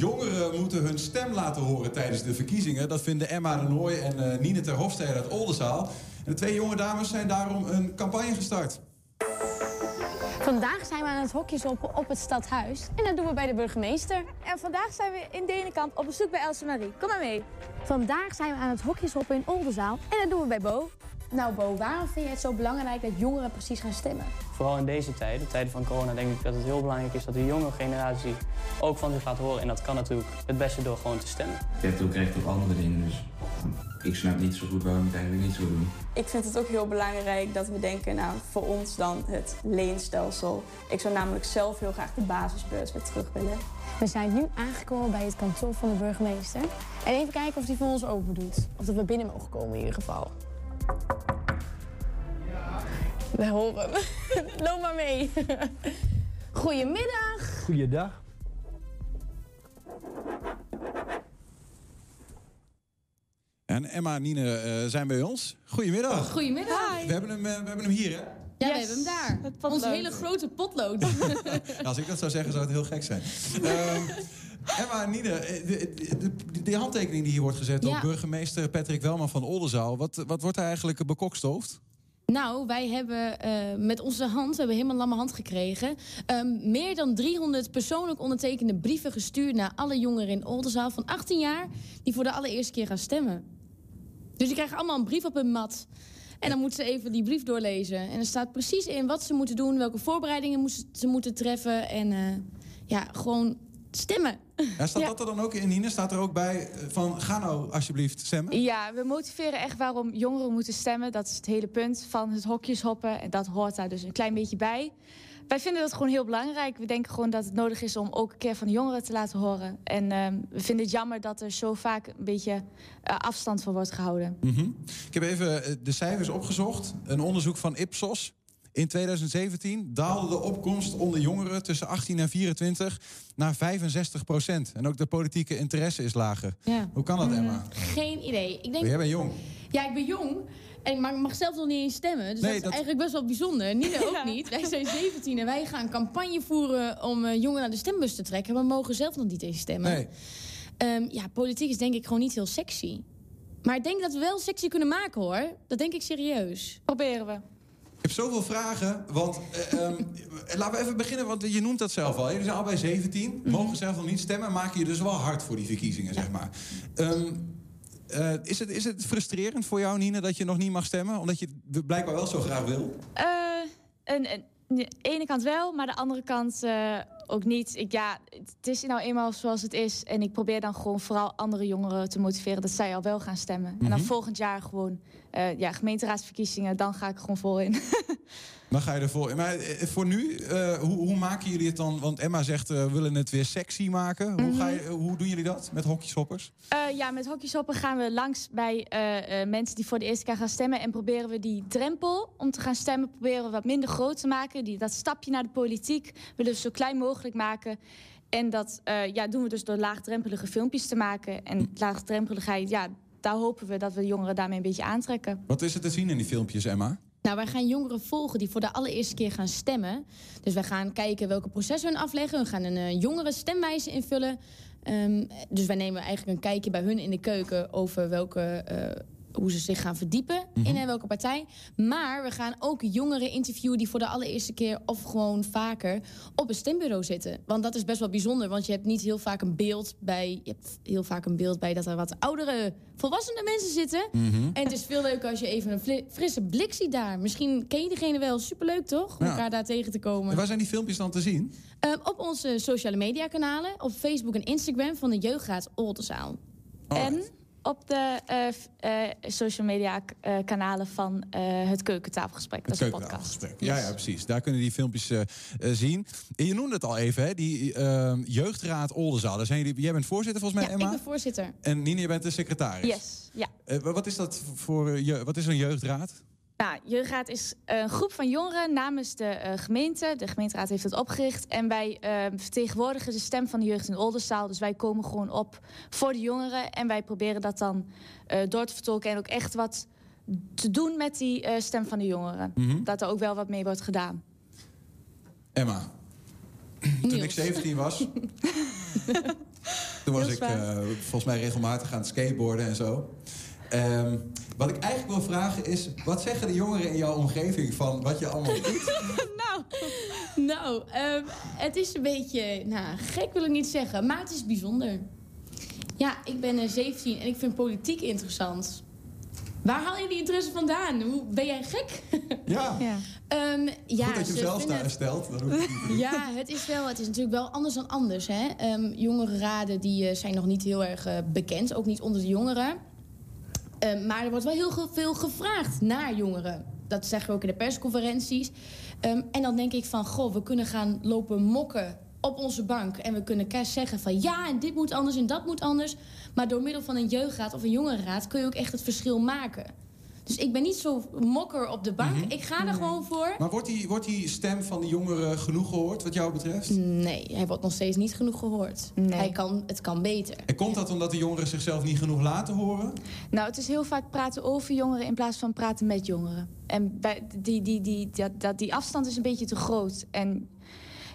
jongeren moeten hun stem laten horen tijdens de verkiezingen. Dat vinden Emma de Nooy en uh, ter Hofstede uit Oldenzaal. En de twee jonge dames zijn daarom een campagne gestart. Vandaag zijn we aan het hokjes op, op het stadhuis. En dat doen we bij de burgemeester. En vandaag zijn we in Denenkamp op bezoek bij Else Marie. Kom maar mee. Vandaag zijn we aan het hokjes op in Oldenzaal. En dat doen we bij Bo. Nou Bo, waarom vind je het zo belangrijk dat jongeren precies gaan stemmen? Vooral in deze tijden, tijden van corona, denk ik dat het heel belangrijk is dat de jonge generatie ook van zich laat horen. En dat kan natuurlijk het beste door gewoon te stemmen. Je hebt ook recht op andere dingen, dus ik snap niet zo goed waarom ik het eigenlijk niet zo doen. Ik vind het ook heel belangrijk dat we denken, nou, voor ons dan het leenstelsel. Ik zou namelijk zelf heel graag de basisbeurs weer terug willen. We zijn nu aangekomen bij het kantoor van de burgemeester. En even kijken of hij voor ons open doet. Of dat we binnen mogen komen in ieder geval. We horen hem. Loop maar mee. Goedemiddag. Goeiedag. En Emma en Nine uh, zijn bij ons. Goedemiddag. Goedemiddag. We hebben hem, uh, we hebben hem hier, hè? Ja, yes. we hebben hem daar. Ons hele grote potlood. Als ik dat zou zeggen, zou het heel gek zijn. uh, Emma en Nine, de, de, de, handtekening die hier wordt gezet ja. door burgemeester Patrick Welman van Oldenzaal. Wat, wat wordt er eigenlijk bekokstoofd? Nou, wij hebben uh, met onze hand, we hebben helemaal lamme hand gekregen... Um, meer dan 300 persoonlijk ondertekende brieven gestuurd... naar alle jongeren in Oldenzaal van 18 jaar... die voor de allereerste keer gaan stemmen. Dus die krijgen allemaal een brief op hun mat. En dan moeten ze even die brief doorlezen. En er staat precies in wat ze moeten doen... welke voorbereidingen ze moeten treffen. En uh, ja, gewoon stemmen. Ja, staat ja. dat er dan ook in, Nine? Staat er ook bij van ga nou alsjeblieft stemmen? Ja, we motiveren echt waarom jongeren moeten stemmen. Dat is het hele punt van het hokjes hoppen. En dat hoort daar dus een klein beetje bij. Wij vinden dat gewoon heel belangrijk. We denken gewoon dat het nodig is om ook een keer van de jongeren te laten horen. En uh, we vinden het jammer dat er zo vaak een beetje uh, afstand van wordt gehouden. Mm -hmm. Ik heb even de cijfers opgezocht. Een onderzoek van Ipsos. In 2017 daalde de opkomst onder jongeren tussen 18 en 24 naar 65 procent. En ook de politieke interesse is lager. Ja. Hoe kan dat, Emma? Geen idee. Ik denk... Jij bent jong. Ja, ik ben jong. En ik mag zelf nog niet eens stemmen. Dus nee, dat is dat... eigenlijk best wel bijzonder. Nina ook ja. niet. Wij zijn 17 en wij gaan campagne voeren om uh, jongeren naar de stembus te trekken. Maar we mogen zelf nog niet eens stemmen. Nee. Um, ja, politiek is denk ik gewoon niet heel sexy. Maar ik denk dat we wel sexy kunnen maken hoor. Dat denk ik serieus. Proberen we. Ik heb zoveel vragen, want uh, um, laten we even beginnen, want je noemt dat zelf al. Jullie zijn al bij 17, mm -hmm. mogen zelf nog niet stemmen, maken je dus wel hard voor die verkiezingen, zeg maar. Um, uh, is, het, is het frustrerend voor jou, Nina, dat je nog niet mag stemmen? Omdat je het blijkbaar wel zo graag wil? Uh, een, een, de ene kant wel, maar de andere kant uh, ook niet. Ik, ja, het is nou eenmaal zoals het is. En ik probeer dan gewoon vooral andere jongeren te motiveren... dat zij al wel gaan stemmen. Mm -hmm. En dan volgend jaar gewoon uh, ja, gemeenteraadsverkiezingen... dan ga ik er gewoon vol in. Dan ga je er vol in. Maar voor nu, uh, hoe, hoe, maken jullie het dan? Want Emma zegt, uh, we willen het weer sexy maken. Mm -hmm. hoe, ga je, hoe doen jullie dat met hokjeshoppers? Uh, ja, met hokjeshoppen gaan we langs bij mensen die voor de eerste keer gaan stemmen... en proberen we die drempel om te gaan stemmen... proberen we wat minder groot te maken. Die, dat stapje naar de politiek willen we zo klein mogelijk maken... En dat ja, doen we dus door laagdrempelige filmpjes te maken. En laagdrempeligheid, ja, daar hopen we dat we de jongeren daarmee een beetje aantrekken. Wat is er te zien in die filmpjes, Emma? Nou, wij gaan jongeren volgen die voor de allereerste keer gaan stemmen. Dus wij gaan kijken welke processen hun afleggen. We gaan een uh, jongere stemwijze invullen. Um, dus wij nemen eigenlijk een kijkje bij hun in de keuken over welke... Uh, hoe ze zich gaan verdiepen mm -hmm. in welke partij. Maar we gaan ook jongeren interviewen die voor de allereerste keer... of gewoon vaker op een stembureau zitten. Want dat is best wel bijzonder. Want je hebt niet heel vaak een beeld bij... je hebt heel vaak een beeld bij dat er wat oudere, volwassene mensen zitten. Mm -hmm. En het is veel leuker als je even een frisse blik ziet daar. Misschien ken je degene wel. Superleuk, toch? Om ja. elkaar daar tegen te komen. En waar zijn die filmpjes dan te zien? Um, op onze sociale media kanalen. Op Facebook en Instagram van de Jeugdraad Oldenzaal. Oh. En op de uh, uh, social media uh, kanalen van het keukentafelgesprek. Het dat is een podcast. Ja, ja, precies. Daar kunnen die filmpjes zien. En je noemde het al even, hè? die ehm, jeugdraad Oldenzaal. Daar zijn jullie, jij bent voorzitter volgens mij, ja, Emma? ik ben voorzitter. En Nina, je bent de secretaris. Yes, ja. wat is dat voor, wat is een jeugdraad? Nou, Jeugdraad is een groep van jongeren namens de uh, gemeente. De gemeenteraad heeft het opgericht. En wij uh, vertegenwoordigen de stem van de jeugd in Oldenzaal. Dus wij komen gewoon op voor de jongeren. En wij proberen dat dan uh, door te vertolken. En ook echt wat te doen met die stem van de jongeren. Mm -hmm. Dat er ook wel wat mee wordt gedaan. Emma, toen ik 17 was... Toen was Heel ik eh, volgens mij regelmatig aan het skateboarden en zo. Ehm, wat ik eigenlijk wil vragen is... wat zeggen de jongeren in jouw omgeving van wat je allemaal doet? Nou, ehm, het is een beetje, nou, gek wil ik niet zeggen, maar het is bijzonder. Ja, ik ben eh, 17 en ik vind politiek interessant. Waar haal je die interesse vandaan? Hoe, ben jij gek? Ja, Ja. Ehm, ja, goed dat je hem zelf daar stelt. Het. Ja, het is, wel, het is natuurlijk wel anders dan anders. Hè? Ehm, jongerenraden die, eh, zijn nog niet heel erg eh, bekend, ook niet onder de jongeren. Ehm, maar er wordt wel heel veel gevraagd naar jongeren. Dat zeggen we ook in de persconferenties. Ehm, en dan denk ik van, goh, we kunnen gaan lopen mokken op onze bank. En we kunnen zeggen van, ja, en dit moet anders en dat moet anders. Maar door middel van een jeugdraad of een jongerenraad... kun je ook echt het verschil maken. Dus ik ben niet zo mokker op de bank. Ik ga er gewoon voor. Maar wordt die, wordt die stem van de jongeren genoeg gehoord wat jou betreft? Nee, hij wordt nog steeds niet genoeg gehoord. Nee. Hij kan, het kan beter. En komt dat omdat de jongeren zichzelf niet genoeg laten horen? Nou, het is heel vaak praten over jongeren in plaats van praten met jongeren. En bij, die, die, die, dat, dat, die afstand is een beetje te groot. En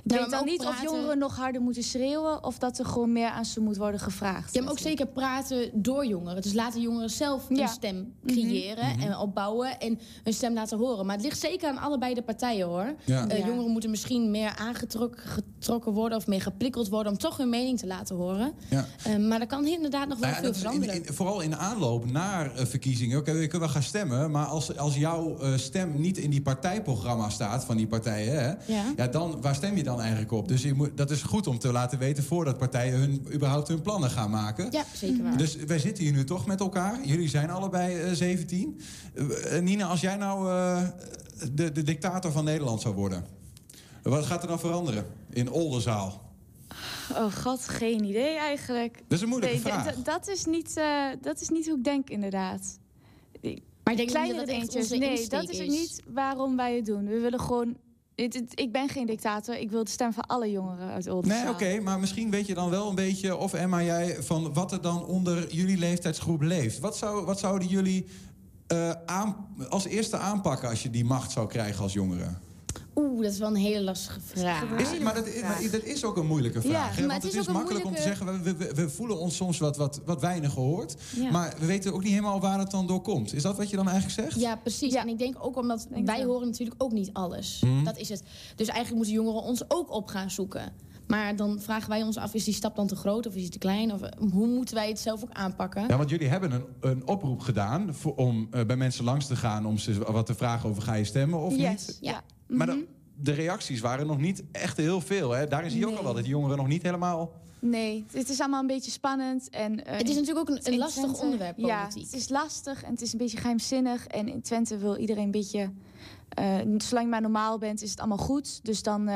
Ja, weet dan niet of jongeren nog harder moeten schreeuwen... of dat er gewoon meer aan ze moet worden gevraagd. Ja, maar ook zeker praten door jongeren. Dus laten jongeren zelf Ja. stem creëren en opbouwen en hun stem laten horen. Maar het ligt zeker aan allebei de partijen hoor. Ja. Eh. Jongeren moeten misschien meer aangetrokken getrokken worden of meer geprikkeld worden om toch hun mening te laten horen. Ja. Eh, maar er kan inderdaad nog wel Nou ja, veel in, veranderen. in- vooral in de aanloop naar eh, verkiezingen. Oké, we kunnen wel gaan stemmen. Maar als, als jouw stem niet in die partijprogramma staat van die partijen... Hè, Ja. ja, dan, waar stem je dan eigenlijk op? Dus je moet, dat is goed om te laten weten... voordat partijen hun, überhaupt hun plannen gaan maken. Ja, zeker waar. Dus wij zitten hier nu toch met elkaar. Jullie zijn allebei eh, 17. Eh, Nina, als jij nou eh, de, de dictator van Nederland zou worden... wat gaat er dan veranderen in Oldenzaal? Oh god, geen idee eigenlijk. Dat is een moeilijke Nee, vraag. dat, is niet, eh, dat is niet hoe ik denk inderdaad. Maar ik denk Kleinere dat onze nee, dat is is. niet waarom wij het doen. We willen gewoon... ik ben geen dictator, ik wil de stem van alle jongeren uit Oldenzaal. Nee, oké, maar misschien weet je dan wel een beetje, of Emma jij, van wat er dan onder jullie leeftijdsgroep leeft. Wat, zou, wat zouden jullie eh, aan, als eerste aanpakken als je die macht zou krijgen als jongeren? Oeh, dat is wel een hele lastige vraag. Is, maar, dat, is- maar dat is ook een moeilijke vraag. hè? maar Want het het is is, ook een makkelijk om te zeggen, we, we, we voelen ons soms wat, wat, wat weinig gehoord. Ja. Maar we weten ook niet helemaal waar het dan door komt. Is dat wat je dan eigenlijk zegt? Ja, precies. Ja. En ik denk ook omdat Denk wij wel. horen natuurlijk ook niet alles. Mhm. Dat is het. Dus eigenlijk moeten jongeren ons ook op gaan zoeken. Maar dan vragen wij ons af, is die stap dan te groot of is die te klein? Of eh, hoe moeten wij het zelf ook aanpakken? Ja, want jullie hebben een, een oproep gedaan voor, om eh, bij mensen langs te gaan... om ze wat te vragen over ga je stemmen of Yes, niet? ja. Maar Mhm. de, de reacties waren nog niet echt heel veel. Hè? Daarin zie je ook al wel dat die jongeren nog niet helemaal... Nee, het is allemaal een beetje spannend. En, eh, Het is natuurlijk ook een, een lastig Twente- onderwerp, Ja, politiek. het is lastig en het is een beetje geheimzinnig. En in Twente wil iedereen een beetje... eh, zolang je maar normaal bent, is het allemaal goed. Dus dan...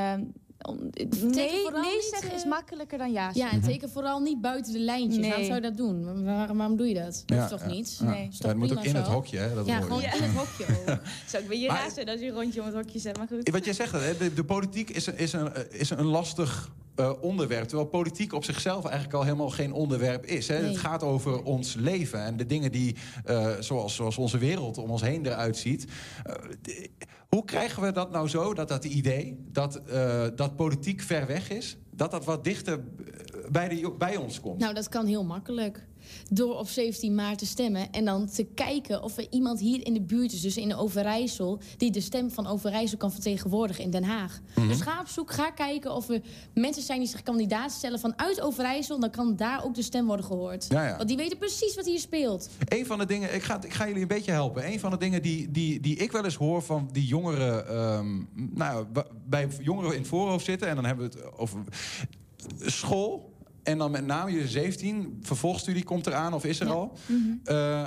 eh, nee, vooral nee niet, zeggen eh, is makkelijker dan ja Ja, zeggen. en teken vooral niet buiten de lijntjes. Nee. Waarom zou je dat doen? Waar- waarom doe je dat? Dat Ja, is toch ja. niet? Ja. Nee. Ja, het moet ook in het hokje, hè? Dat Ja, je. gewoon in het hokje ook. Zou ik beetje Maar- raar zijn als je een rondje om het hokje zet, maar goed. Wat jij zegt, hè, de, de politiek is een, is een, eh, is een lastig eh, onderwerp. Terwijl politiek op zichzelf eigenlijk al helemaal geen onderwerp is. Hè. Nee. Het gaat over ons leven en de dingen die, eh, zoals, zoals onze wereld om ons heen eruit ziet. Eh, de- hoe krijgen we dat nou zo, dat dat idee, dat, dat politiek ver weg is... dat dat wat dichter bij, de, bij ons komt? Nou, dat kan heel makkelijk. Door op 17 maart te stemmen en dan te kijken of er iemand hier in de buurt is, dus in Overijssel, die de stem van Overijssel kan vertegenwoordigen in Den Haag. Mhm. Dus ga op zoek, ga kijken of er mensen zijn die zich kandidaat stellen vanuit Overijssel, dan kan daar ook de stem worden gehoord. Ja, ja. Want die weten precies wat hier speelt. Een van de dingen, ik ga, ik ga jullie een beetje helpen. Een van de dingen die, die, die ik wel eens hoor van die jongeren, ehm, nou, bij jongeren in het voorhoofd zitten, en dan hebben we het over school. En dan met name je 17, vervolgstudie komt eraan of is er Ja. al. Eh,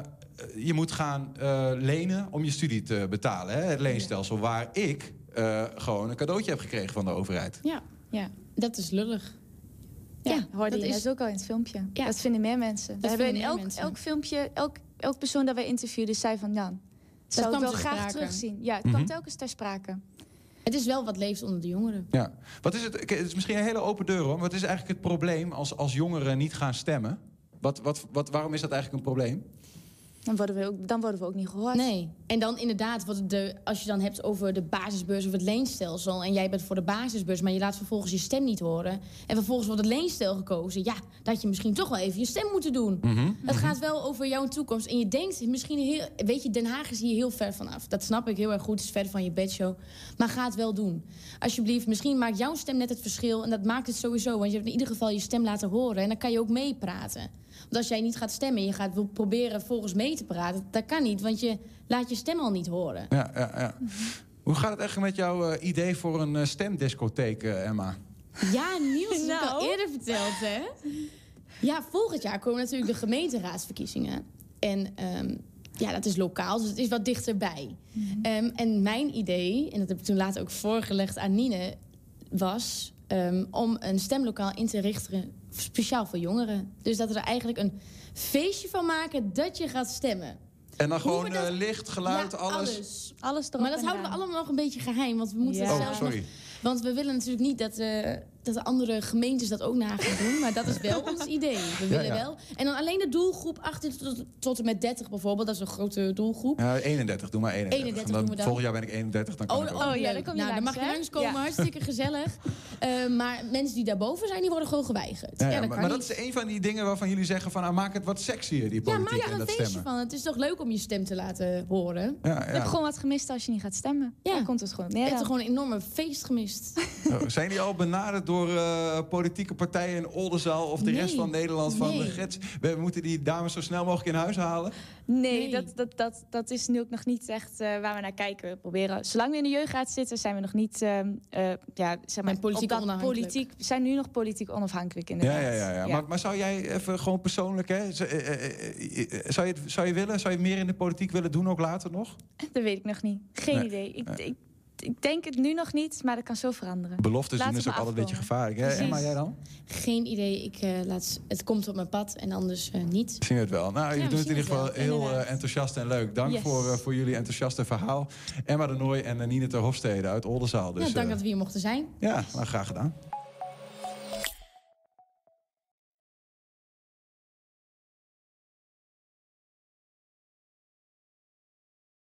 je moet gaan eh, lenen om je studie te betalen. Hè? Het leenstelsel waar ik eh, gewoon een cadeautje heb gekregen van de overheid. Ja, Ja. dat is lullig. Ja, Ja, hoorde dat je is- ook al in het filmpje. Ja. Dat vinden meer mensen. We hebben in vinden meer elk, mensen. elk filmpje, elk, elk persoon dat wij interviewden, zei van... Jan, zou ik wel graag sprake. terugzien. Ja, het Mhm. kwam telkens ter sprake. Het is wel wat leeft onder de jongeren. Ja. Wat is het? Het is misschien een hele open deur hoor. Wat is eigenlijk het probleem als, als jongeren niet gaan stemmen? Wat, wat, wat, waarom is dat eigenlijk een probleem? Dan worden we ook, dan worden we ook niet gehoord. Nee. En dan inderdaad, wat de, als je dan hebt over de basisbeurs of het leenstelsel... en jij bent voor de basisbeurs, maar je laat vervolgens je stem niet horen... en vervolgens wordt het leenstel gekozen... ja, dat je misschien toch wel even je stem moeten doen. Het gaat wel over jouw toekomst. En je denkt misschien heel... Weet je, Den Haag is hier heel ver vanaf. Dat snap ik heel erg goed, het is ver van je bedshow. Maar ga het wel doen. Alsjeblieft, misschien maakt jouw stem net het verschil... en dat maakt het sowieso, want je hebt in ieder geval je stem laten horen... en dan kan je ook meepraten. Want als jij niet gaat stemmen en je gaat wil proberen volgens mee te praten... dat kan niet, want je laat je stem al niet horen. Ja, ja, ja. Hoe gaat het eigenlijk met jouw eh, idee voor een uh, stemdiscotheek, uh, Emma? Ja, Niels, dat heb ik al Nou. eerder verteld, hè? Ja, volgend jaar komen natuurlijk de gemeenteraadsverkiezingen. En ehm, ja, dat is lokaal, dus het is wat dichterbij. Ehm, en mijn idee, en dat heb ik toen later ook voorgelegd aan Nine... was ehm, om een stemlokaal in te richten speciaal voor jongeren. Dus dat we er eigenlijk een feestje van maken dat je gaat stemmen. En dan gewoon dat- eh, licht, geluid, Ja, alles. Maar dat en houden we allemaal nog een beetje geheim. Want we moeten Ja. het Oh, zelfs sorry. nog... Want we willen natuurlijk niet dat, eh, dat de andere gemeentes dat ook na gaan doen. Maar dat is wel ons idee. We willen ja. wel. En dan alleen de doelgroep 18 tot, tot en met 30 bijvoorbeeld. Dat is een grote doelgroep. Ja, 31, doe maar 31. 31 Dan doen we dan. Volgend jaar ben ik 31, dan kan ik ook. oh, ja, dan kom je nou, dan mag je langskomen. Ja. Hartstikke gezellig. Eh, maar mensen die daarboven zijn, die worden gewoon geweigerd. Ja, ja, dat maar maar dat is een van die dingen waarvan jullie zeggen van... Nou, maak het wat sexier, die Ja, politiek maak er en een dat feestje stemmen. van. Het is toch leuk om je stem te laten horen. Ja, Je hebt ja. gewoon wat gemist als je niet gaat stemmen. Ja. Daar komt het gewoon Je hebt er dan. gewoon een enorme feest gemist. Oh, Zijn die al benaderd door eh, politieke partijen in Oldenzaal... of de Nee. rest van Nederland van... Nee. de gids, we moeten die dames zo snel mogelijk in huis halen? Nee, Nee. Dat, dat, dat, dat is nu ook nog niet echt eh, waar we naar kijken. We proberen, zolang we in de jeugdraad zitten, zijn we nog niet, ehm, eh, ja, zeg maar, En politiek op dat onafhankelijk. politiek, we zijn nu nog politiek onafhankelijk Ja, inderdaad. ja, ja. ja. Maar, maar zou jij even gewoon persoonlijk... Hè, zou, je, het- zou je willen? Zou je meer in de politiek willen doen, ook later nog? Dat weet ik nog niet. Geen Nee. idee. Ik, Nee. ik, ik denk het nu nog niet, maar dat kan zo veranderen. Beloftes Laat doen is ook altijd een beetje gevaarlijk. Hè? Precies. Emma, jij dan? Geen idee. Ik, eh, laat, het komt op mijn pad en anders eh, niet. Zien we het wel. Nou, je Ja, doet we het in ieder geval wel, heel eh, enthousiast en leuk. Dank Yes. voor, eh, voor jullie enthousiaste verhaal. Emma de Nooy en Nine ter Hofstede uit Oldenzaal. Dus, ja, dank dat we hier mochten zijn. ja, nou, graag gedaan.